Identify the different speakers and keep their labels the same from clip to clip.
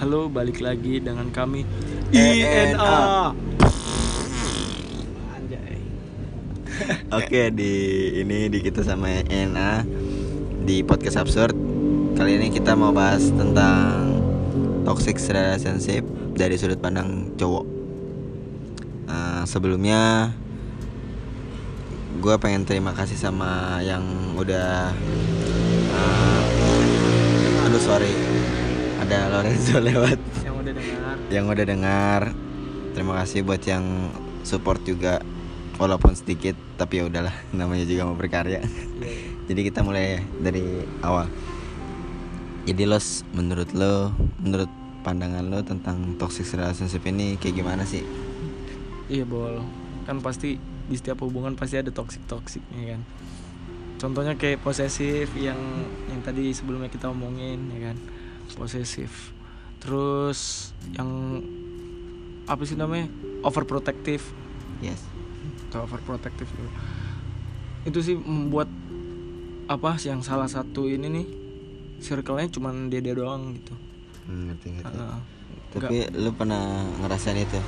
Speaker 1: Halo, balik lagi dengan kami
Speaker 2: INA.
Speaker 1: INA. Anjay.
Speaker 2: Oke di ini di kita sama NA di podcast absurd kali ini kita mau bahas tentang toxic relationship dari sudut pandang cowok. Eh, sebelumnya gue pengen terima kasih sama yang udah eh, aduh sorry ada Lorenzo lewat
Speaker 1: Yang udah dengar.
Speaker 2: yang udah dengar terima kasih buat yang support juga walaupun sedikit tapi ya udahlah namanya juga mau berkarya
Speaker 1: Iya.
Speaker 2: jadi kita mulai dari awal jadi lo s- menurut lo menurut pandangan lo tentang toxic relationship ini kayak gimana sih
Speaker 1: Iya, Bol. Kan pasti di setiap hubungan pasti ada toxic-toksiknya kan. Contohnya kayak posesif yang yang tadi sebelumnya kita omongin ya kan. Posesif. Terus yang apa sih namanya? Overprotective.
Speaker 2: yes
Speaker 1: atau overprotective dulu. itu sih membuat apa sih yang salah satu ini nih circle-nya cuman dia dia doang gitu
Speaker 2: Hmm, ngerti ngerti
Speaker 1: Heeh.
Speaker 2: tapi lo pernah ngerasain itu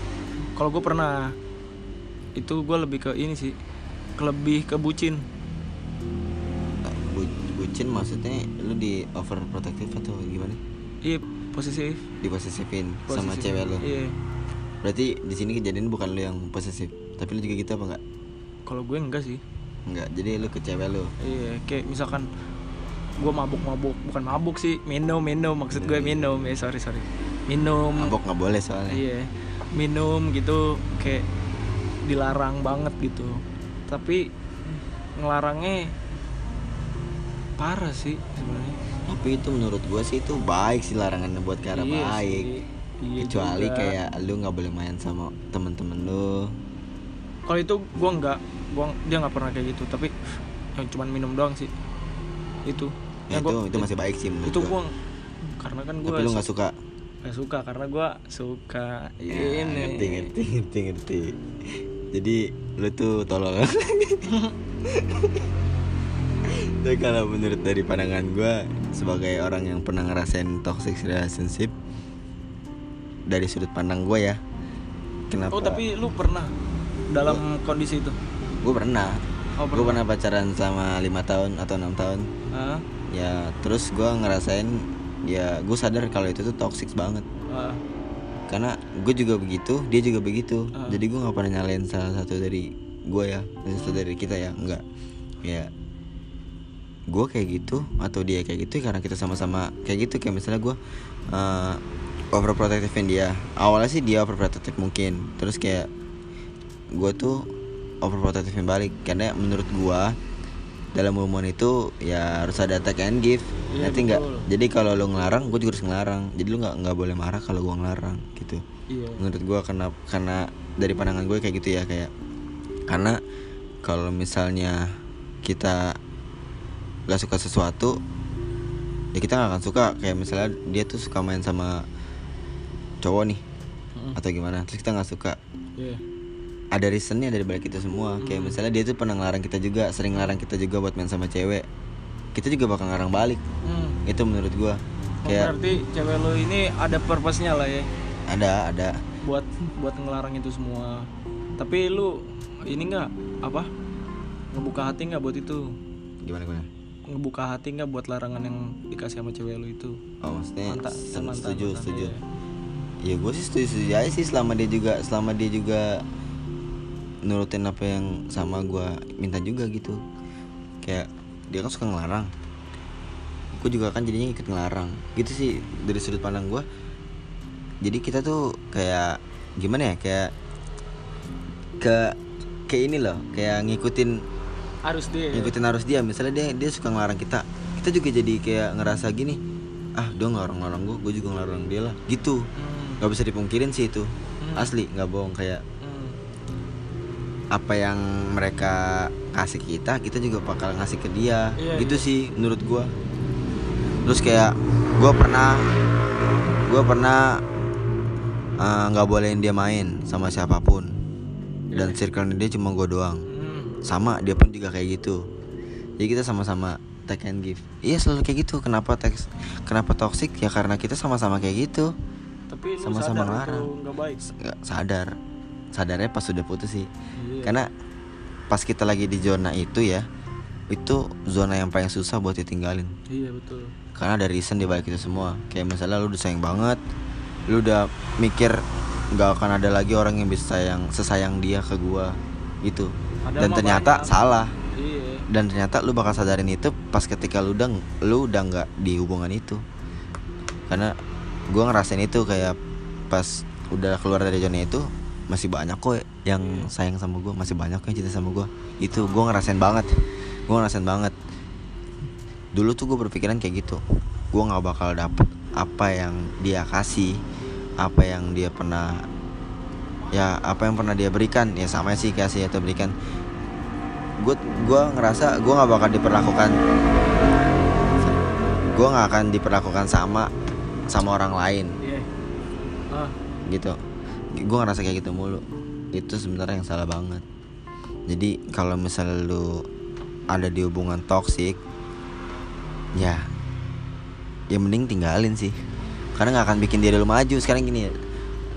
Speaker 1: kalau gue pernah itu gue lebih ke ini sih lebih ke bucin
Speaker 2: bu- bucin maksudnya lo di overprotective atau gimana?
Speaker 1: Iya posesif.
Speaker 2: Diposesifin sama
Speaker 1: Posesif.
Speaker 2: cewek lo
Speaker 1: iya.
Speaker 2: Berarti di sini kejadian bukan lo yang posesif tapi lo juga gitu apa enggak?
Speaker 1: Kalau gue enggak sih.
Speaker 2: Enggak jadi lo ke cewek lo
Speaker 1: iya kayak misalkan gue mabuk-mabuk bukan mabuk sih minum minum maksud gue minum. Ya sorry sorry. Minum.
Speaker 2: Mabok nggak boleh soalnya.
Speaker 1: Iya, minum gitu kayak dilarang banget gitu. Tapi ngelarangnya parah sih sebenarnya.
Speaker 2: tapi itu menurut gue sih itu baik sih larangannya buat ke arah
Speaker 1: Iya
Speaker 2: baik
Speaker 1: sih, iya
Speaker 2: kecuali
Speaker 1: juga.
Speaker 2: kayak lu nggak boleh main sama temen-temen lu
Speaker 1: kalau itu gua nggak, gua dia nggak pernah kayak gitu. Tapi yang cuman minum doang sih. Itu.
Speaker 2: ya, itu
Speaker 1: gua-
Speaker 2: itu masih baik sih menurut
Speaker 1: itu
Speaker 2: gua
Speaker 1: karena kan gua
Speaker 2: tapi lu nggak
Speaker 1: su-
Speaker 2: suka
Speaker 1: nggak suka karena gua suka
Speaker 2: Ya,
Speaker 1: ini.
Speaker 2: ngerti ngerti ngerti ngerti jadi lu tuh tolol Tapi kalau menurut dari pandangan gue sebagai orang yang pernah ngerasain toxic relationship dari sudut pandang gue ya kenapa
Speaker 1: Oh tapi lu pernah dalam kondisi itu?
Speaker 2: gue pernah
Speaker 1: Oh,
Speaker 2: gue pernah pacaran sama lima tahun atau enam tahun
Speaker 1: Hah?
Speaker 2: ya terus gue ngerasain ya gue sadar kalau itu tuh toxic banget
Speaker 1: Ah.
Speaker 2: karena gue juga begitu dia juga begitu
Speaker 1: Ah.
Speaker 2: jadi gue nggak pernah nyalain salah satu dari gue ya salah satu dari kita ya enggak ya gue kayak gitu atau dia kayak gitu karena kita sama-sama kayak gitu. Kayak misalnya gue uh, overprotectivein dia. Awalnya sih dia overprotective mungkin. Terus kayak gue tuh overprotectivein balik. Karena menurut gue dalam hubungan itu ya harus ada take and give.
Speaker 1: Iya,
Speaker 2: nanti nggak? jadi kalau lo ngelarang gue juga harus ngelarang. Jadi lo nggak nggak boleh marah kalau gue ngelarang gitu.
Speaker 1: Iya.
Speaker 2: menurut gue karena karena dari pandangan gue kayak gitu ya kayak karena kalau misalnya kita gak suka sesuatu ya kita nggak akan suka kayak misalnya dia tuh suka main sama cowok nih
Speaker 1: Mm.
Speaker 2: atau gimana terus kita nggak suka
Speaker 1: Iya.
Speaker 2: ada reasonnya dari balik itu semua kayak misalnya dia tuh pernah ngelarang kita juga sering ngelarang kita juga buat main sama cewek kita juga bakal ngelarang balik
Speaker 1: Hmm.
Speaker 2: itu menurut gue
Speaker 1: Oh,
Speaker 2: kayak
Speaker 1: berarti cewek lo ini ada purpose-nya lah ya
Speaker 2: ada ada
Speaker 1: buat buat ngelarang itu semua. Tapi lu ini enggak apa? Ngebuka hati nggak buat itu?
Speaker 2: gimana gimana
Speaker 1: Ngebuka hati nggak buat larangan yang dikasih sama cewek lu itu?
Speaker 2: oh maksudnya sen-
Speaker 1: mantan-
Speaker 2: setuju setuju.
Speaker 1: iya.
Speaker 2: ya gue sih setuju setuju aja sih selama dia juga selama dia juga nurutin apa yang sama gue minta juga gitu. Kayak dia kan suka ngelarang. Gue juga kan jadinya ikut ngelarang. Gitu sih dari sudut pandang gue jadi kita tuh kayak gimana ya kayak ke kayak ini loh kayak ngikutin
Speaker 1: Harus dia. ya?
Speaker 2: ngikutin arus dia misalnya dia dia suka ngelarang kita kita juga jadi kayak ngerasa gini ah dia ngelarang-ngelarang gue gue juga ngelarang dia lah gitu
Speaker 1: Hmm.
Speaker 2: bisa dipungkirin sih itu
Speaker 1: Hmm.
Speaker 2: asli nggak bohong kayak
Speaker 1: Hmm.
Speaker 2: apa yang mereka kasih kita kita juga bakal ngasih ke dia
Speaker 1: Iya,
Speaker 2: gitu sih menurut gua terus kayak gua pernah gua pernah eh, nggak bolehin dia main sama siapa pun dan circle dia cuma gua doang. Sama dia pun juga kayak gitu. Jadi kita sama-sama take and give. Iya selalu kayak gitu. Kenapa teks kenapa toxic? Ya karena kita sama-sama kayak gitu.
Speaker 1: Tapi
Speaker 2: Sama-sama ngelarang.
Speaker 1: itu nggak
Speaker 2: sadar. Sadarnya pas sudah putus sih.
Speaker 1: Iya.
Speaker 2: karena pas kita lagi di zona itu ya itu zona yang paling susah buat ditinggalin.
Speaker 1: Iya betul.
Speaker 2: Karena ada reason di balik itu semua. Kayak misalnya lu udah sayang banget lu udah mikir nggak akan ada lagi orang yang bisa sayang sesayang dia ke gua. Gitu
Speaker 1: Padahal
Speaker 2: dan ternyata
Speaker 1: banyak.
Speaker 2: salah.
Speaker 1: Iya.
Speaker 2: Dan ternyata lu bakal sadarin itu pas ketika lu udah lu udah nggak di hubungan itu. Karena gua ngerasain itu kayak pas udah keluar dari zona itu masih banyak kok yang sayang sama gua masih banyak yang cinta sama gua. Itu gua ngerasain banget. Gua ngerasain banget. Dulu tuh gue berpikiran kayak gitu. Gua nggak bakal dapet apa yang dia kasih apa yang dia pernah ya apa yang pernah dia berikan ya sama sih kasih atau berikan. Gue gua ngerasa gue nggak bakal diperlakukan gue nggak akan diperlakukan sama sama orang lain.
Speaker 1: Iya. Ah.
Speaker 2: Gitu. Gue ngerasa kayak gitu mulu. Itu sebenarnya yang salah banget. Jadi kalau misalnya lu ada di hubungan toksik ya ya mending tinggalin sih. Karena nggak akan bikin diri lu maju. Sekarang gini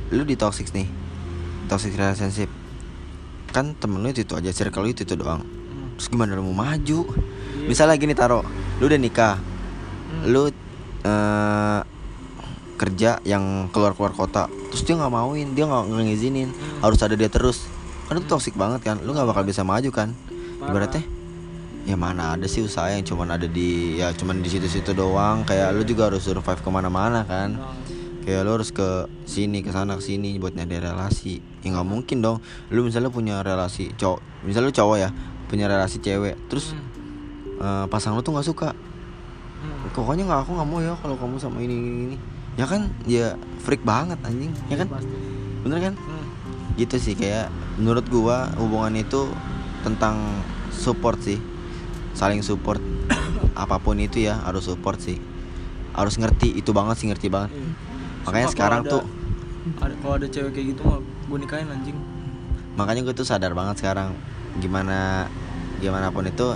Speaker 2: lu di toxic nih toxic relationship. Kan temen lu itu, itu aja circle lu itu itu doang.
Speaker 1: Hmm.
Speaker 2: terus gimana lu mau maju?
Speaker 1: Iya.
Speaker 2: misalnya gini taro. Lu udah nikah.
Speaker 1: Hmm.
Speaker 2: lu eh, kerja yang keluar keluar kota. Terus dia nggak mauin dia nggak ngizinin.
Speaker 1: Hmm.
Speaker 2: harus ada dia terus. Kan itu toksik banget kan? Lu nggak bakal bisa maju kan? Ibaratnya ya mana ada sih usaha yang cuman ada di ya cuman di situ-situ doang. Kayak lu juga harus survive ke mana-mana kan?
Speaker 1: Nah,
Speaker 2: kayak lu harus ke sini ke sana ke sini buat nyari relasi. Ya nggak mungkin dong. Lu misalnya punya relasi cowok misalnya lu cowok ya punya relasi cewek terus
Speaker 1: hmm.
Speaker 2: eh, pasangan lu tuh nggak suka.
Speaker 1: Hmm.
Speaker 2: pokoknya nggak aku nggak mau ya kalau kamu sama ini ini ini. Ya kan? Ya freak banget anjing. Ya kan?
Speaker 1: pasti.
Speaker 2: Bener kan?
Speaker 1: Hmm.
Speaker 2: gitu sih kayak menurut gua hubungan itu tentang support sih. Saling support. Apa pun itu ya harus support sih. Harus ngerti itu banget sih ngerti banget.
Speaker 1: Iya.
Speaker 2: Makanya
Speaker 1: Sumpah
Speaker 2: sekarang
Speaker 1: kalau
Speaker 2: tuh.
Speaker 1: ada, ada kalau ada cewek kayak gitu mah gue nikahin anjing.
Speaker 2: Makanya gue tuh sadar banget sekarang gimana gimana pun itu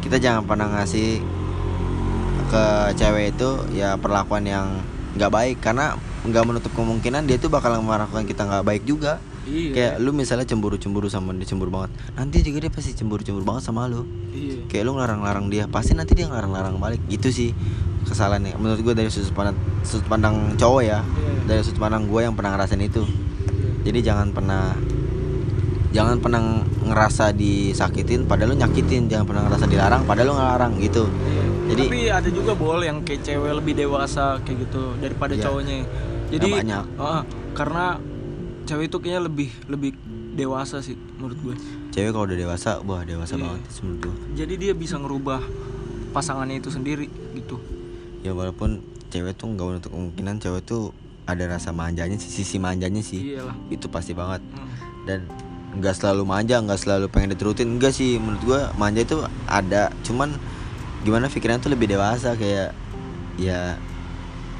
Speaker 2: kita jangan pernah ngasih ke cewek itu ya perlakuan yang nggak baik. Karena nggak menutup kemungkinan dia tuh bakal melakukan kita nggak baik juga.
Speaker 1: Iya.
Speaker 2: Kayak lu misalnya cemburu-cemburu sama dia cemburu banget. Nanti juga dia pasti cemburu-cemburu banget sama lu.
Speaker 1: Iya.
Speaker 2: Kayak lu ngelarang-larang dia pasti nanti dia ngelarang-larang balik. Gitu sih kesalahannya menurut gue dari sudut pandang sudut pandang cowok ya
Speaker 1: Iya.
Speaker 2: dari sudut pandang gue yang pernah ngerasain itu
Speaker 1: Iya.
Speaker 2: jadi jangan pernah jangan pernah ngerasa disakitin padahal lu nyakitin jangan pernah ngerasa dilarang padahal lu ngelarang gitu
Speaker 1: Iya.
Speaker 2: Jadi-
Speaker 1: tapi ada juga bol yang kayak cewek lebih dewasa kayak gitu daripada
Speaker 2: Iya.
Speaker 1: cowoknya jadi
Speaker 2: Ya, banyak.
Speaker 1: ah, karena cewek itu kayaknya lebih lebih dewasa sih menurut gue
Speaker 2: cewek kalau udah dewasa wah dewasa
Speaker 1: Iya.
Speaker 2: banget sih menurut gue
Speaker 1: jadi dia bisa ngerubah pasangannya itu sendiri gitu
Speaker 2: ya walaupun cewek tuh nggak menutup kemungkinan cewek tuh ada rasa manjanya sih sisi manjanya sih.
Speaker 1: Iyalah.
Speaker 2: Itu pasti banget.
Speaker 1: Hmm.
Speaker 2: dan nggak selalu manja nggak selalu pengen diturutin. Enggak sih menurut gua manja itu ada. Cuman gimana pikirannya tuh lebih dewasa kayak ya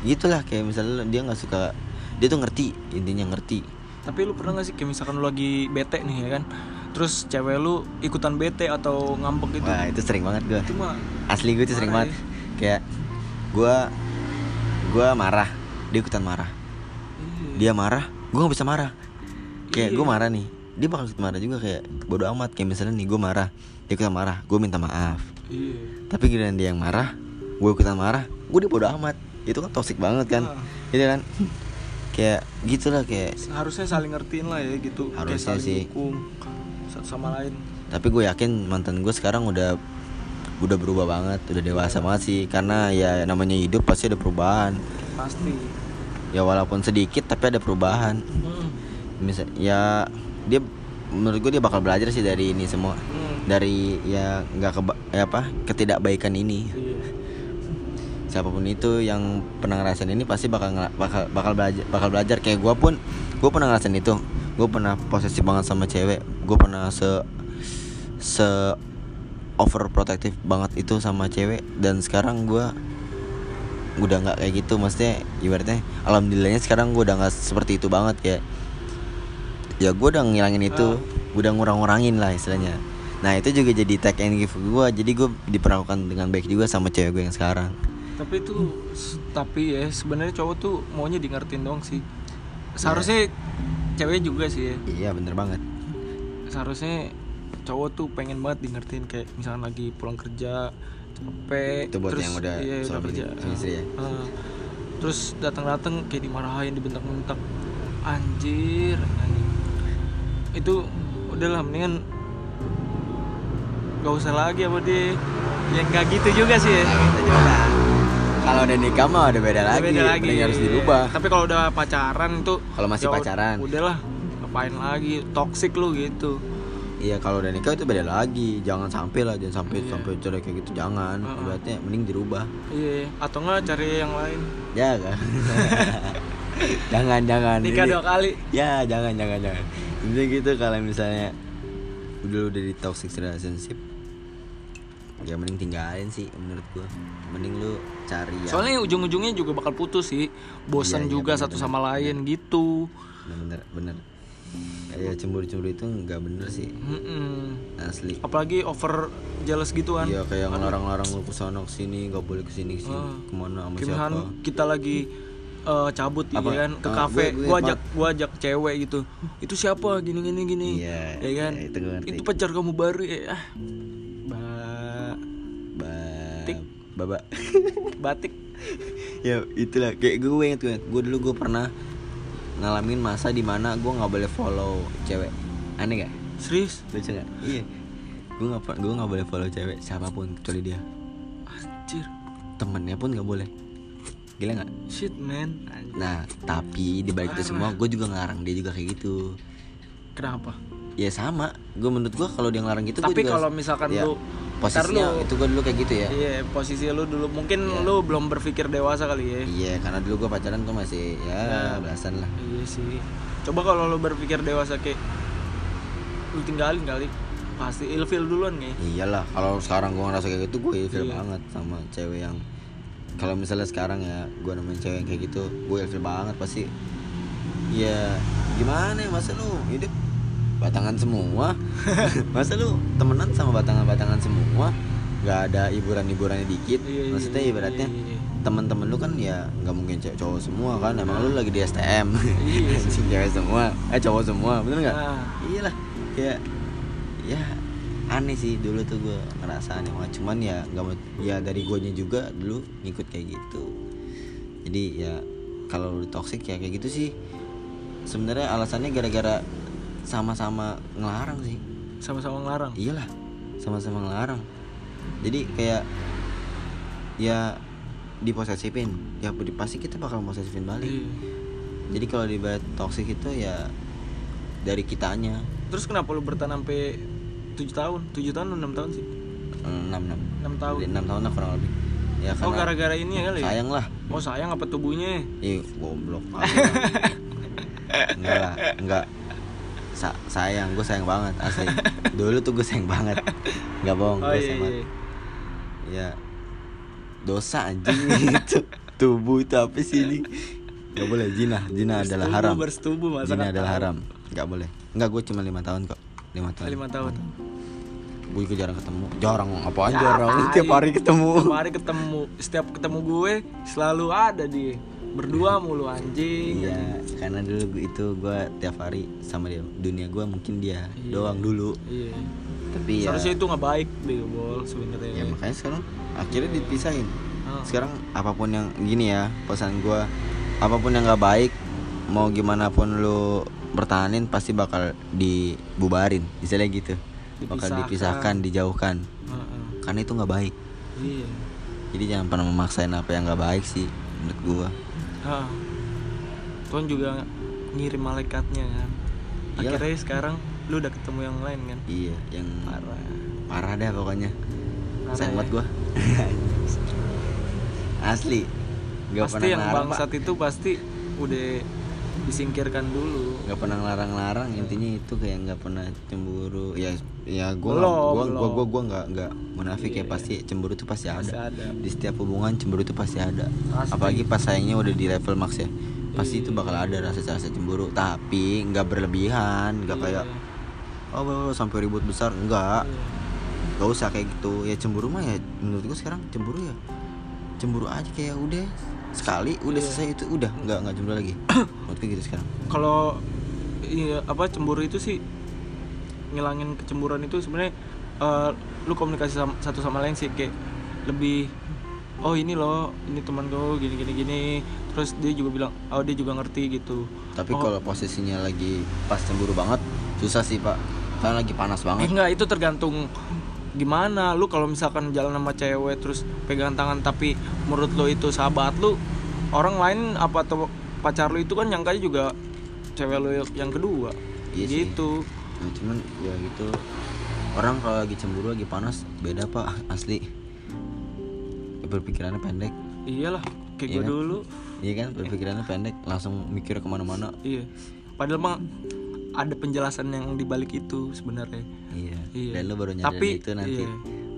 Speaker 2: gitulah. Kayak misalnya dia nggak suka dia tuh ngerti intinya ngerti.
Speaker 1: Tapi lu pernah gak sih kayak misalkan lu lagi bete nih ya kan? Terus cewek lu ikutan bete atau ngambek gitu?
Speaker 2: Wah itu sering banget gua.
Speaker 1: Itu mah
Speaker 2: asli gue tuh sering banget. kayak gua gua marah. Dia ikutan marah. Dia marah gua nggak bisa marah. Kayak
Speaker 1: Iya.
Speaker 2: gue marah nih. Dia bakal ikut marah juga kayak bodo amat. Kayak misalnya nih gue marah. Dia ikutan marah gue minta maaf.
Speaker 1: Iya.
Speaker 2: Tapi giliran dia yang marah gue ikutan marah gue dia bodo amat. Itu kan toxic banget kan.
Speaker 1: Ah.
Speaker 2: gitu kan? Kayak gitulah kayak.
Speaker 1: Harusnya saling ngertiin lah ya gitu. Kayak
Speaker 2: Harusnya
Speaker 1: saling
Speaker 2: sih.
Speaker 1: dukung satu sama lain.
Speaker 2: Tapi gue yakin mantan gue sekarang udah udah berubah banget udah dewasa banget sih. Karena ya namanya hidup pasti ada perubahan.
Speaker 1: Pasti.
Speaker 2: Ya walaupun sedikit tapi ada perubahan. Misal ya dia menurut gue dia bakal belajar sih dari ini semua.
Speaker 1: Hmm.
Speaker 2: dari ya nggak ke ya apa ketidakbaikan ini.
Speaker 1: Iya.
Speaker 2: siapa pun itu yang pernah ngerasain ini pasti bakal bakal bakal belajar bakal belajar. Kayak gue pun gue pernah ngerasain itu. Gue pernah posesif banget sama cewek. Gue pernah se se overprotective banget itu sama cewek. Dan sekarang gue udah nggak kayak gitu maksudnya ibaratnya alhamdulillahnya sekarang gue udah nggak seperti itu banget kayak ya gue udah ngilangin itu gue udah ngurang-ngurangin lah istilahnya. Nah itu juga jadi take and give gue jadi gue diperlakukan dengan baik juga sama cewek gue yang sekarang.
Speaker 1: Tapi itu tapi ya sebenarnya cowok tuh maunya di ngertiin dong sih. Seharusnya cewek juga sih ya.
Speaker 2: Iya bener banget.
Speaker 1: Seharusnya cowok tuh pengen banget di ngertiin kayak misalkan lagi pulang kerja capek
Speaker 2: Itu buat yang udah
Speaker 1: iya, udah kerja
Speaker 2: istri ya?
Speaker 1: Ah. terus datang-datang kayak dimarahin dibentak-bentak anjir anjing. itu udahlah mendingan gak usah lagi apa dia yang gak gitu juga sih ya.
Speaker 2: Nah, kalau udah nikah mah udah beda lagi,
Speaker 1: beda lagi
Speaker 2: Mending harus dirubah
Speaker 1: tapi kalau udah pacaran tuh
Speaker 2: Kalau masih
Speaker 1: ya
Speaker 2: pacaran.
Speaker 1: udahlah ngapain lagi toxic lu gitu
Speaker 2: Iya kalau udah nikah itu beda lagi, jangan sampai lah, jangan sampai
Speaker 1: Iya.
Speaker 2: sampai jelek kayak gitu, jangan.
Speaker 1: Heeh.
Speaker 2: Berarti mending dirubah.
Speaker 1: iya atau enggak cari yang lain
Speaker 2: Ya kan? jangan jangan.
Speaker 1: nikah
Speaker 2: Ini-
Speaker 1: dua kali
Speaker 2: Ya jangan jangan jangan. Intinya gitu kalau misalnya udah udah di toxic relationship, ya mending tinggalin sih menurut gua. Mending lu cari yang
Speaker 1: soalnya ujung-ujungnya juga bakal putus sih bosan
Speaker 2: Iya, iya,
Speaker 1: juga
Speaker 2: bener,
Speaker 1: satu
Speaker 2: bener.
Speaker 1: sama lain gitu
Speaker 2: bener bener. Ya cemburu-cemburu itu nggak bener sih.
Speaker 1: Mm-mm.
Speaker 2: asli.
Speaker 1: apalagi over jealous gitu kan.
Speaker 2: Iya kayak ngelarang-larang lu ke sana ke sini nggak boleh ke sini ke sini
Speaker 1: Ah.
Speaker 2: ke mana
Speaker 1: sama
Speaker 2: siapa?
Speaker 1: kita lagi eh, cabut
Speaker 2: Apa?
Speaker 1: ya kan ke
Speaker 2: Ah,
Speaker 1: kafe
Speaker 2: gue- gue
Speaker 1: gua ajak gua ajak cewek gitu. Itu siapa? Gini gini gini.
Speaker 2: Iya,
Speaker 1: ya kan?
Speaker 2: iya, itu
Speaker 1: itu pacar kamu baru ya. Ah. Ba
Speaker 2: ba
Speaker 1: Tik.
Speaker 2: baba.
Speaker 1: Batik.
Speaker 2: Ya itulah. Kayak gue inget gue dulu gue pernah ngalamin masa di mana gue nggak boleh follow cewek. Aneh gak
Speaker 1: serius?
Speaker 2: Lucu gak iya. Gue nggak gue nggak boleh follow cewek siapa pun kecuali dia.
Speaker 1: Anjir.
Speaker 2: Temennya pun nggak boleh. Gila nggak?
Speaker 1: Shit man. Anjir.
Speaker 2: nah tapi di balik itu semua gue juga ngelarang dia juga kayak gitu.
Speaker 1: Kenapa?
Speaker 2: Ya sama. Gue menurut gue kalau dia ngelarang gitu
Speaker 1: tapi kalau misalkan
Speaker 2: ya,
Speaker 1: lu
Speaker 2: posisinya
Speaker 1: lu-
Speaker 2: itu gue dulu kayak gitu ya.
Speaker 1: Iya posisi lu dulu. Mungkin
Speaker 2: Iya.
Speaker 1: lu belum berpikir dewasa kali ya.
Speaker 2: Iya karena dulu gue pacaran tuh masih ya
Speaker 1: Nah.
Speaker 2: belasan lah.
Speaker 1: Iya sih. Coba kalau lu berpikir dewasa kayak lu tinggalin kali. Pasti ilfil duluan nih.
Speaker 2: Iyalah kalau sekarang gue ngerasa kayak gitu gue ilfil
Speaker 1: Iya.
Speaker 2: banget sama cewek yang kalau misalnya sekarang ya gue nemuin cewek yang kayak gitu gue ilfil banget pasti. Ya gimana ya masa lu hidup batangan semua. Masa lu temenan sama batangan-batangan semua? Nggak ada hiburan-hiburannya dikit.
Speaker 1: Iya, iya,
Speaker 2: maksudnya
Speaker 1: iya,
Speaker 2: ibaratnya
Speaker 1: iya, iya.
Speaker 2: teman-teman lu kan ya nggak mungkin cewek cowok semua kan. Emang lu lagi di STM
Speaker 1: Iya
Speaker 2: cewek semua. Eh cowok semua bener nggak?
Speaker 1: Nah.
Speaker 2: iyalah kayak ya aneh sih dulu tuh gue ngerasa aneh banget. Cuman ya nggak ya dari guanya juga dulu ngikut kayak gitu. Jadi ya kalau lu toxic ya kayak gitu sih. Sebenarnya alasannya gara-gara sama-sama ngelarang sih.
Speaker 1: Sama-sama ngelarang?
Speaker 2: Iyalah sama-sama ngelarang. Jadi kayak ya diposesifin. Ya pasti kita bakal posesifin balik.
Speaker 1: Iya.
Speaker 2: jadi kalau di toxic itu ya dari kitanya.
Speaker 1: Terus kenapa lu bertahan sampai 7 tahun? 7 tahun 6 tahun sih?
Speaker 2: Enam enam.
Speaker 1: 6 tahun.
Speaker 2: Enam tahun lah kurang lebih. Ya
Speaker 1: oh gara-gara ini ya kali ya?
Speaker 2: sayang lah.
Speaker 1: Oh sayang apa tubuhnya?
Speaker 2: Ih goblok. Enggak lah enggak Sa- sayang gue sayang banget asli. Dulu tuh gue sayang banget. Nggak bohong
Speaker 1: oh
Speaker 2: gue
Speaker 1: iya,
Speaker 2: sayang banget.
Speaker 1: iya.
Speaker 2: ya. Dosa anjing. Itu tubuh itu apa sih ini? Nggak boleh zina zina adalah haram.
Speaker 1: bersetubuh masa
Speaker 2: zina
Speaker 1: nggak
Speaker 2: adalah haram. Nggak boleh. Nggak gue cuma lima tahun kok. Lima tahun.
Speaker 1: Lima tahun.
Speaker 2: Gue juga jarang ketemu. Jarang apaan
Speaker 1: Ya,
Speaker 2: jarang.
Speaker 1: Tai.
Speaker 2: tiap hari ketemu.
Speaker 1: Tiap hari ketemu. Setiap ketemu gue selalu ada dia berdua mulu anjing.
Speaker 2: Iya karena dulu itu gue tiap hari sama dia. Dunia gue mungkin dia
Speaker 1: Iya.
Speaker 2: doang dulu.
Speaker 1: Iya.
Speaker 2: Tapi ya
Speaker 1: seharusnya itu nggak baik deh bol sebenarnya.
Speaker 2: Ya makanya sekarang akhirnya dipisahin.
Speaker 1: Ah.
Speaker 2: sekarang apa pun yang gini ya pesan gue apa pun yang nggak baik mau gimana pun lu bertahanin pasti bakal dibubarin. Misalnya gitu. Bakal
Speaker 1: Dipisahkan.
Speaker 2: dipisahkan dijauhkan.
Speaker 1: Heeh.
Speaker 2: karena itu nggak baik.
Speaker 1: Iya.
Speaker 2: Jadi jangan pernah memaksain apa yang nggak baik sih menurut gua
Speaker 1: Tuhan juga ngirim malaikatnya kan?
Speaker 2: Iyalah.
Speaker 1: akhirnya sekarang lu udah ketemu yang lain kan?
Speaker 2: Iya yang
Speaker 1: parah.
Speaker 2: Parah deh pokoknya. Sayang
Speaker 1: ya.
Speaker 2: banget gua. Asli. Gak
Speaker 1: pasti yang
Speaker 2: Pak.
Speaker 1: bangsat itu pasti udah disingkirkan dulu
Speaker 2: nggak pernah ngelarang-larang intinya itu kayak nggak pernah cemburu ya ya gue gua
Speaker 1: belum.
Speaker 2: gua gua nggak nggak munafik ya
Speaker 1: Iya.
Speaker 2: pasti cemburu itu pasti
Speaker 1: Pasti
Speaker 2: ada.
Speaker 1: ada.
Speaker 2: di setiap hubungan cemburu itu pasti ada
Speaker 1: Pasti.
Speaker 2: apalagi pas sayangnya udah di level max ya pasti
Speaker 1: Iya.
Speaker 2: itu bakal ada rasa-rasa cemburu tapi nggak berlebihan nggak
Speaker 1: Iya.
Speaker 2: kayak oh oh, sampai ribut besar enggak
Speaker 1: Iya.
Speaker 2: nggak usah kayak gitu ya cemburu mah ya menurut gue sekarang cemburu ya cemburu aja kayak udah sekali udah
Speaker 1: Iya.
Speaker 2: selesai itu udah nggak nggak cemburu lagi. Gue gitu sekarang.
Speaker 1: Kalau iya apa cemburu itu sih ngilangin kecemburuan itu sebenarnya eh, lu komunikasi sama, satu sama lain sih kayak lebih oh ini loh ini teman gue gini gini gini. Terus dia juga bilang oh dia juga ngerti gitu.
Speaker 2: Tapi
Speaker 1: Oh.
Speaker 2: kalau posisinya lagi pas cemburu banget susah sih pak. Karena lagi panas
Speaker 1: Eh,
Speaker 2: banget
Speaker 1: enggak itu tergantung gimana? Lu kalau misalkan jalan sama cewek terus pegang tangan tapi menurut lu itu sahabat lu orang lain apa atau pacar lu itu kan nyangkanya juga cewek lu yang kedua.
Speaker 2: Iya sih.
Speaker 1: gitu.
Speaker 2: Nah, cuman ya gitu. Orang kalau lagi cemburu lagi panas beda pak asli. Berpikirannya pendek.
Speaker 1: Iyalah kayak
Speaker 2: Iya
Speaker 1: gue
Speaker 2: kan?
Speaker 1: dulu.
Speaker 2: Iya kan? Berpikirannya pendek langsung mikir ke mana-mana.
Speaker 1: Iya. Padahal mah ada penjelasan yang dibalik itu sebenarnya.
Speaker 2: Iya,
Speaker 1: Iya.
Speaker 2: dan lo baru nyadar
Speaker 1: Tapi,
Speaker 2: itu nanti
Speaker 1: iya.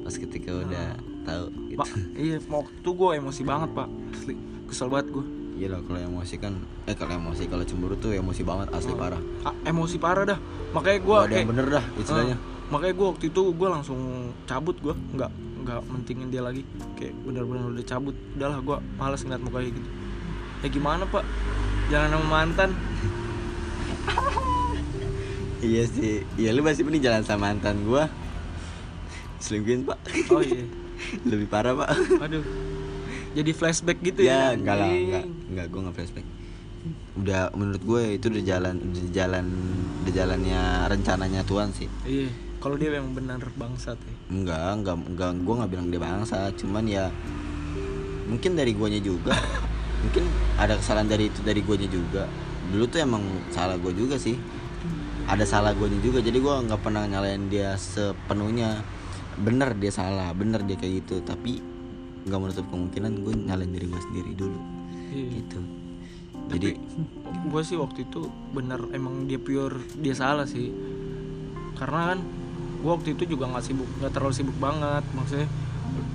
Speaker 2: pas ketika udah tahu gitu.
Speaker 1: Pak iya waktu gue emosi banget pak. Asli kesel banget gue
Speaker 2: iya lah kalau emosi kan eh kalau emosi kalau cemburu tuh emosi banget asli parah.
Speaker 1: Ah, emosi parah dah. Makanya gue
Speaker 2: ada yang bener dah istilahnya.
Speaker 1: Ah, makanya gue waktu itu gue langsung cabut gue nggak nggak mentingin dia lagi. Kayak benar-benar udah cabut. Udahlah gue malas ngeliat mukanya gitu. Ya gimana pak? Jangan sama mantan
Speaker 2: iya sih. Iya lu masih mending jalan sama mantan gua. Selingkuhin pak.
Speaker 1: Oh iya.
Speaker 2: Lebih parah pak.
Speaker 1: Aduh. Jadi flashback gitu ya?
Speaker 2: Ya enggak lah enggak. Enggak gue nggak flashback. Udah menurut gue itu udah jalan udah jalan udah jalannya rencananya Tuhan sih.
Speaker 1: Iya. Kalau dia yang benar bangsat ya?
Speaker 2: Enggak enggak enggak. Gue nggak bilang dia bangsa cuman ya mungkin dari guanya juga. Mungkin ada kesalahan dari itu dari guanya juga. Dulu tuh emang salah gue juga sih ada salah guanya juga. Jadi gue nggak pernah nyalain dia sepenuhnya. Bener dia salah bener dia kayak gitu. Tapi nggak menutup kemungkinan gue nyalain diri gue sendiri dulu.
Speaker 1: Iya.
Speaker 2: Gitu. Jadi
Speaker 1: gue sih waktu itu bener emang dia pure dia salah sih. Karena kan gue waktu itu juga nggak sibuk nggak terlalu sibuk banget. Maksudnya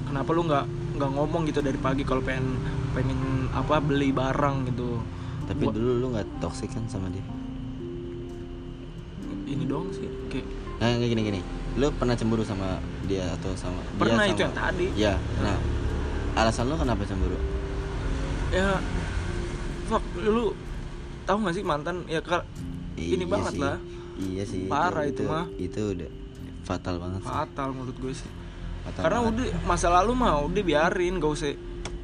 Speaker 1: kenapa lu nggak nggak ngomong gitu dari pagi kalau pengen pengen apa beli barang gitu?
Speaker 2: Tapi
Speaker 1: Gua-
Speaker 2: dulu lu nggak toksik kan sama dia
Speaker 1: ini doang sih kayak
Speaker 2: nah gini gini lu pernah cemburu sama dia atau sama dia
Speaker 1: pernah
Speaker 2: sama-
Speaker 1: itu yang tadi
Speaker 2: ya nah alasan lu kenapa cemburu
Speaker 1: ya fuck lu tahu nggak sih mantan ya kal ini
Speaker 2: Iya
Speaker 1: banget
Speaker 2: sih.
Speaker 1: lah
Speaker 2: iya sih
Speaker 1: Parah itu mah.
Speaker 2: itu udah fatal banget sih.
Speaker 1: fatal menurut gue sih
Speaker 2: Fatal
Speaker 1: karena
Speaker 2: banget.
Speaker 1: udah masa lalu mah udah biarin gak usah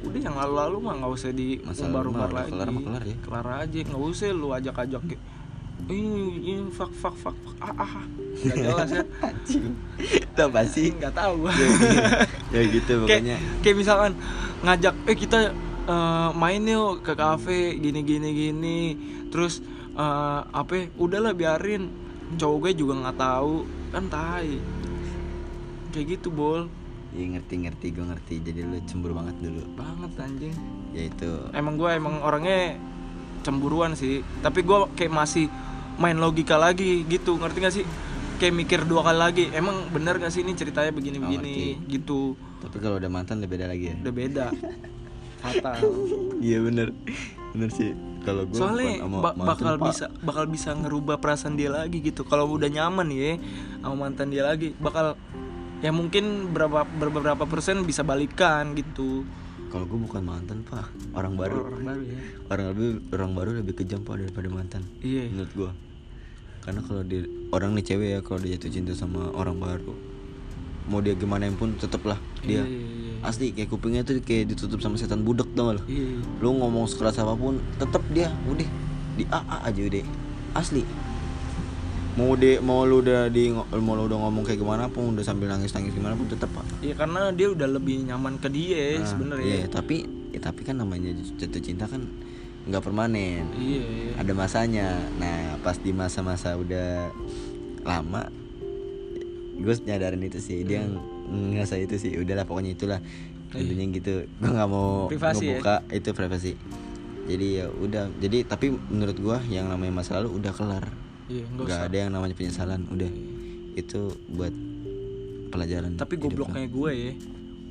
Speaker 1: udah yang lalu-lalu mah nggak usah di umbar-umbar lagi
Speaker 2: kelar kelar ya.
Speaker 1: kelar aja nggak usah lu ajak-ajak ini ini fuck fuck fuck fuck. ah ah ah." nggak jelas ya
Speaker 2: itu apa sih?
Speaker 1: Nggak tahu.
Speaker 2: Ya gitu
Speaker 1: kayak
Speaker 2: pokoknya.
Speaker 1: kayak misalkan ngajak eh kita eh, main yuk ke kafe gini gini gini. Terus eh, apa ya, udahlah biarin. Cowok gue juga nggak tahu. Kan tai. Kayak gitu bol.
Speaker 2: Ya ngerti ngerti. Gue ngerti. Jadi lu cemburu banget dulu.
Speaker 1: Banget anjing.
Speaker 2: Ya itu.
Speaker 1: Emang gue emang orangnya cemburuan sih. Tapi gue kayak masih main logika lagi gitu ngerti gak sih? Kayak mikir dua kali lagi emang bener gak sih ini ceritanya begini
Speaker 2: Oh,
Speaker 1: begini gitu.
Speaker 2: Tapi kalau udah mantan udah beda lagi ya?
Speaker 1: Udah beda. Fatal.
Speaker 2: Iya bener. Bener sih. Kalau gue
Speaker 1: soalnya ba- bakal bisa bakal bisa ngerubah perasaan dia lagi gitu. Kalau udah nyaman ya sama mantan dia lagi bakal ya mungkin berapa beberapa persen bisa balikan gitu
Speaker 2: kalau gue bukan mantan pak. Orang baru.
Speaker 1: Orang baru ya.
Speaker 2: Orang lebih orang baru lebih kejam pak daripada mantan
Speaker 1: iya.
Speaker 2: menurut gua. Karena kalau dia orang nih cewek ya kalau dia jatuh cinta sama orang baru mau dia gimana pun tetep lah dia.
Speaker 1: Iya, iya, iya.
Speaker 2: asli kayak kupingnya tuh kayak ditutup sama setan budak tau gak lo
Speaker 1: iya.
Speaker 2: Lu ngomong sekeras apa pun tetep dia udah di AA aja udah. Asli mau dia mau lu udah di mau lu udah ngomong kayak gimana pun udah sambil nangis nangis gimana pun tetep pak
Speaker 1: Iya karena dia udah lebih nyaman ke dia
Speaker 2: Nah,
Speaker 1: sebenarnya.
Speaker 2: iya tapi ya, tapi kan namanya jatuh cinta kan nggak permanen
Speaker 1: Iya, iya.
Speaker 2: ada masanya nah pas di masa-masa udah lama gue nyadarin itu sih dia
Speaker 1: Hmm.
Speaker 2: ngerasa itu sih udahlah pokoknya itulah intinya gitu gue nggak mau
Speaker 1: Iya. Privasi ya?
Speaker 2: ngebuka itu privasi jadi ya udah jadi tapi menurut gue yang namanya masa lalu udah kelar
Speaker 1: Iya, enggak
Speaker 2: nggak
Speaker 1: usah.
Speaker 2: ada yang namanya penyesalan udah itu buat pelajaran
Speaker 1: Tapi
Speaker 2: lo.
Speaker 1: gobloknya gue ya.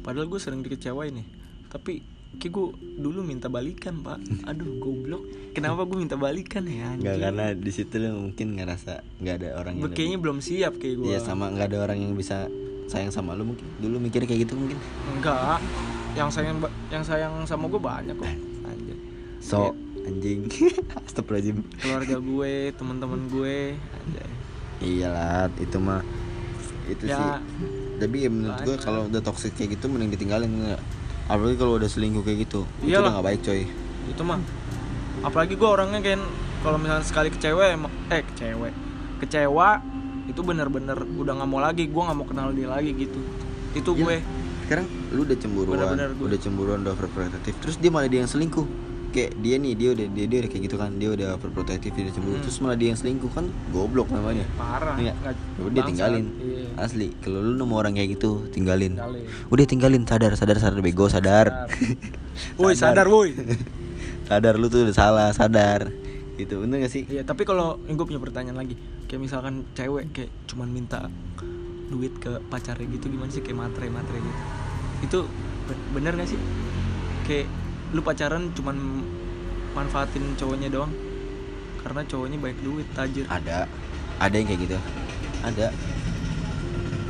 Speaker 1: Padahal gue sering dikecewain nih. Tapi kayak gue dulu minta balikan, Pak. Aduh, goblok. Kenapa gue minta balikan ya?
Speaker 2: nggak karena di situ lo mungkin ngerasa nggak ada orang yang
Speaker 1: kayaknya belum siap kayak gue.
Speaker 2: Iya sama nggak ada orang yang bisa sayang sama lu mungkin dulu mikirnya kayak gitu mungkin
Speaker 1: enggak yang sayang yang sayang sama gue banyak kok anjir
Speaker 2: so anjing. Astagfirullahaladzim.
Speaker 1: Keluarga gue teman-teman gue anjay.
Speaker 2: Iyalah itu mah itu
Speaker 1: Ya.
Speaker 2: sih. Tapi ya menurut gue kalau udah toxic kayak gitu mending ditinggalin enggak. Apalagi kalau udah selingkuh kayak gitu itu
Speaker 1: Iyalah.
Speaker 2: udah gak baik coy.
Speaker 1: Itu mah. Apalagi gue orangnya kan kalau misalnya sekali kecewa emang- eh kecewa kecewa itu bener-bener udah nggak mau lagi gue nggak mau kenal dia lagi gitu. Itu
Speaker 2: Iya.
Speaker 1: gue.
Speaker 2: Sekarang lu udah cemburuan
Speaker 1: Bener-bener gue.
Speaker 2: udah cemburuan udah overprotective terus dia malah dia yang selingkuh kayak dia nih dia udah dia, dia udah kayak gitu kan dia udah overprotective dia udah cemburu.
Speaker 1: Hmm.
Speaker 2: terus malah dia yang selingkuh kan goblok namanya.
Speaker 1: Parah
Speaker 2: Iya. Ya udah tinggalin.
Speaker 1: Iya.
Speaker 2: asli kalau lu nemu orang kayak gitu tinggalin.
Speaker 1: Tinggalin.
Speaker 2: Udah tinggalin sadar sadar sadar bego sadar.
Speaker 1: Woi sadar woi.
Speaker 2: Sadar lu tuh udah salah sadar. Gitu bener gak sih?
Speaker 1: Iya, tapi kalau gue punya pertanyaan lagi, kayak misalkan cewek kayak cuman minta duit ke pacarnya gitu gimana sih? Kayak matre-matre gitu. Itu be- bener gak sih? Kayak lu pacaran cuman manfaatin cowoknya doang. Karena cowoknya baik duit, tajir.
Speaker 2: ada. Ada yang kayak gitu. Ada.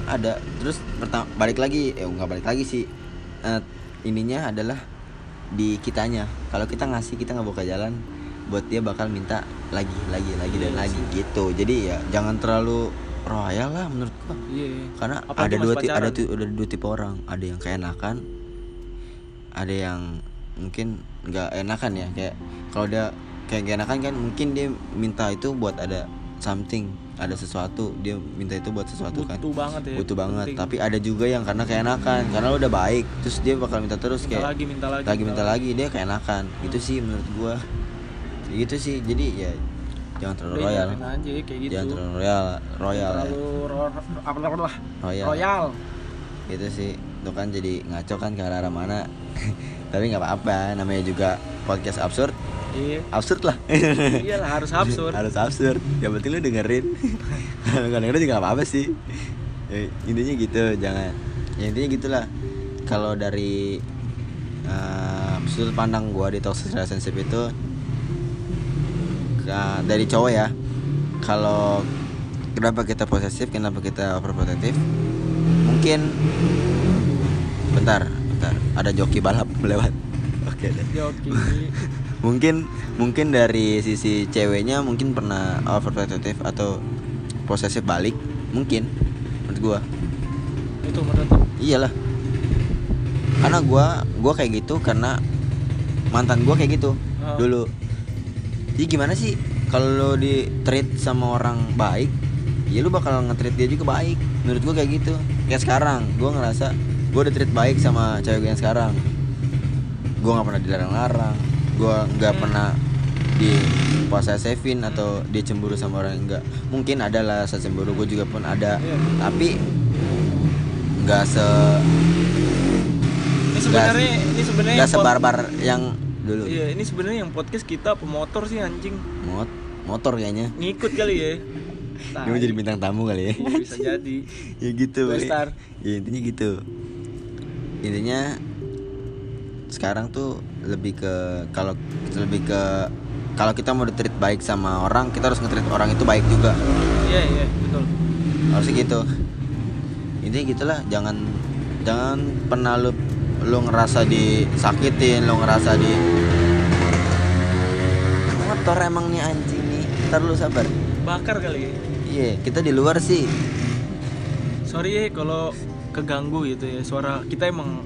Speaker 2: Ada. Terus pertama balik lagi. Eh nggak balik lagi sih. Eh, ininya adalah di kitanya. Kalau kita ngasih kita nggak buka jalan buat dia bakal minta lagi lagi lagi dan
Speaker 1: Iya
Speaker 2: lagi
Speaker 1: sih.
Speaker 2: gitu. Jadi ya jangan terlalu royal lah menurut gua.
Speaker 1: Iya.
Speaker 2: karena
Speaker 1: Apalagi
Speaker 2: ada dua ada ada dua tipe orang. Ada yang keenakan ada yang mungkin nggak enakan ya kayak kalau dia kayak gak enakan kan mungkin dia minta itu buat ada something ada sesuatu dia minta itu buat sesuatu kan
Speaker 1: Butuh banget ya.
Speaker 2: butuh banget
Speaker 1: penting.
Speaker 2: tapi ada juga yang karena keenakan karena lo udah baik terus dia bakal minta terus
Speaker 1: minta
Speaker 2: kayak
Speaker 1: lagi, minta lagi.
Speaker 2: lagi minta lagi dia keenakan itu sih menurut gua gitu sih jadi ya jangan terlalu
Speaker 1: Udah,
Speaker 2: royal
Speaker 1: aja kayak gitu.
Speaker 2: jangan terlalu royal royal ya.
Speaker 1: terlalu ro-.
Speaker 2: Royal.
Speaker 1: Royal.
Speaker 2: Itu sih. Itu kan jadi ngaco kan ke arah mana. Tapi nggak apa-apa. Namanya juga podcast absurd.
Speaker 1: Iya.
Speaker 2: absurd lah.
Speaker 1: Iyalah harus absurd.
Speaker 2: harus absurd. Ya penting lu dengerin. Kalau nggak dengerin juga nggak apa-apa sih. Ya, intinya gitu. Jangan. Ya intinya gitulah. Kalau dari uh, sudut pandang gua di toxic relationship itu ka- dari cowok ya. Kalau kenapa kita posesif kenapa kita overprotective mungkin bentar bentar. Ada joki balap lewat. Oke deh.
Speaker 1: Joki.
Speaker 2: mungkin mungkin dari sisi ceweknya mungkin pernah overprotective atau posesif balik. Mungkin menurut gua.
Speaker 1: Itu menurut
Speaker 2: iyalah. Karena gua gua kayak gitu karena mantan gua kayak gitu
Speaker 1: Oh.
Speaker 2: dulu. Jadi gimana sih kalau lo di treat sama orang baik ya lu bakal nge-treat dia juga baik. Menurut gua kayak gitu kayak sekarang gua ngerasa gua udah treat baik sama cewek gue yang sekarang gua nggak pernah dilarang-larang gua nggak
Speaker 1: Hmm.
Speaker 2: pernah di posesifin atau dia cemburu sama orang enggak mungkin ada lah rasa cemburu gue juga pun ada
Speaker 1: Iya.
Speaker 2: tapi nggak se
Speaker 1: Ini sebenarnya ini sebenarnya
Speaker 2: nggak
Speaker 1: yang
Speaker 2: sebarbar yang dulu
Speaker 1: Iya, ini sebenarnya yang podcast kita pemotor sih anjing.
Speaker 2: Mot motor kayaknya
Speaker 1: Ngikut kali ya.
Speaker 2: Dia mau jadi bintang tamu kali ya?
Speaker 1: Iya, bisa jadi.
Speaker 2: ya gitu
Speaker 1: star.
Speaker 2: ya intinya gitu. Intinya sekarang tuh lebih ke kalau lebih ke kalau kita mau ditreat baik sama orang kita harus nge-treat orang itu baik juga.
Speaker 1: Iya, iya, betul.
Speaker 2: harusnya gitu. Intinya gitulah jangan jangan pernah lu lu ngerasa disakitin lu ngerasa di motor emang nih anjing nih? Ntar lu sabar
Speaker 1: Bakar kali ya.
Speaker 2: iya kita di luar sih
Speaker 1: Sorry ya kalau keganggu gitu ya. Suara kita emang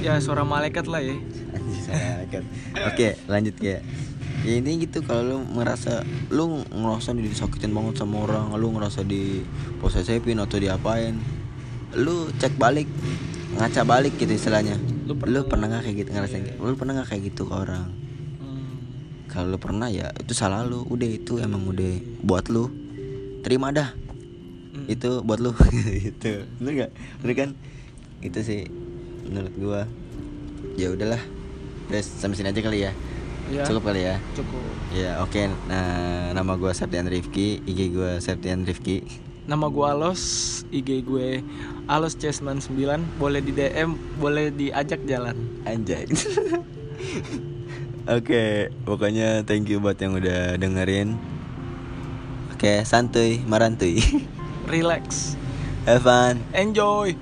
Speaker 1: ya suara malaikat lah ya.
Speaker 2: Kan. oke lanjut ya ya intinya gitu kalau lu ngerasa lu ngerasa disakitin banget sama orang lu ngerasa di posesifin atau diapain lu cek balik ngaca balik gitu istilahnya
Speaker 1: Lu
Speaker 2: lu,
Speaker 1: pernah-
Speaker 2: pernah nggak kayak gitu ngerasain
Speaker 1: Iya.
Speaker 2: lu pernah nggak kayak gitu ke orang. Kalau lu pernah ya itu salah lu. Udah itu emang udah buat lu. Terima dah.
Speaker 1: Hmm.
Speaker 2: itu buat lu. Gitu. Bener nggak? Bener kan? Itu sih menurut gua. Ya udahlah. Udah sampai sini aja kali ya.
Speaker 1: Ya,
Speaker 2: cukup kali ya?
Speaker 1: Cukup.
Speaker 2: ya oke. Nah nama gua Septian Rifki IG gua Septian Rifki.
Speaker 1: Nama gue Alos, IG gue Alos C99 Boleh di DM, boleh diajak jalan.
Speaker 2: Anjay oke pokoknya thank you buat yang udah dengerin. Oke santuy marantui
Speaker 1: Relax.
Speaker 2: Have fun.
Speaker 1: Enjoy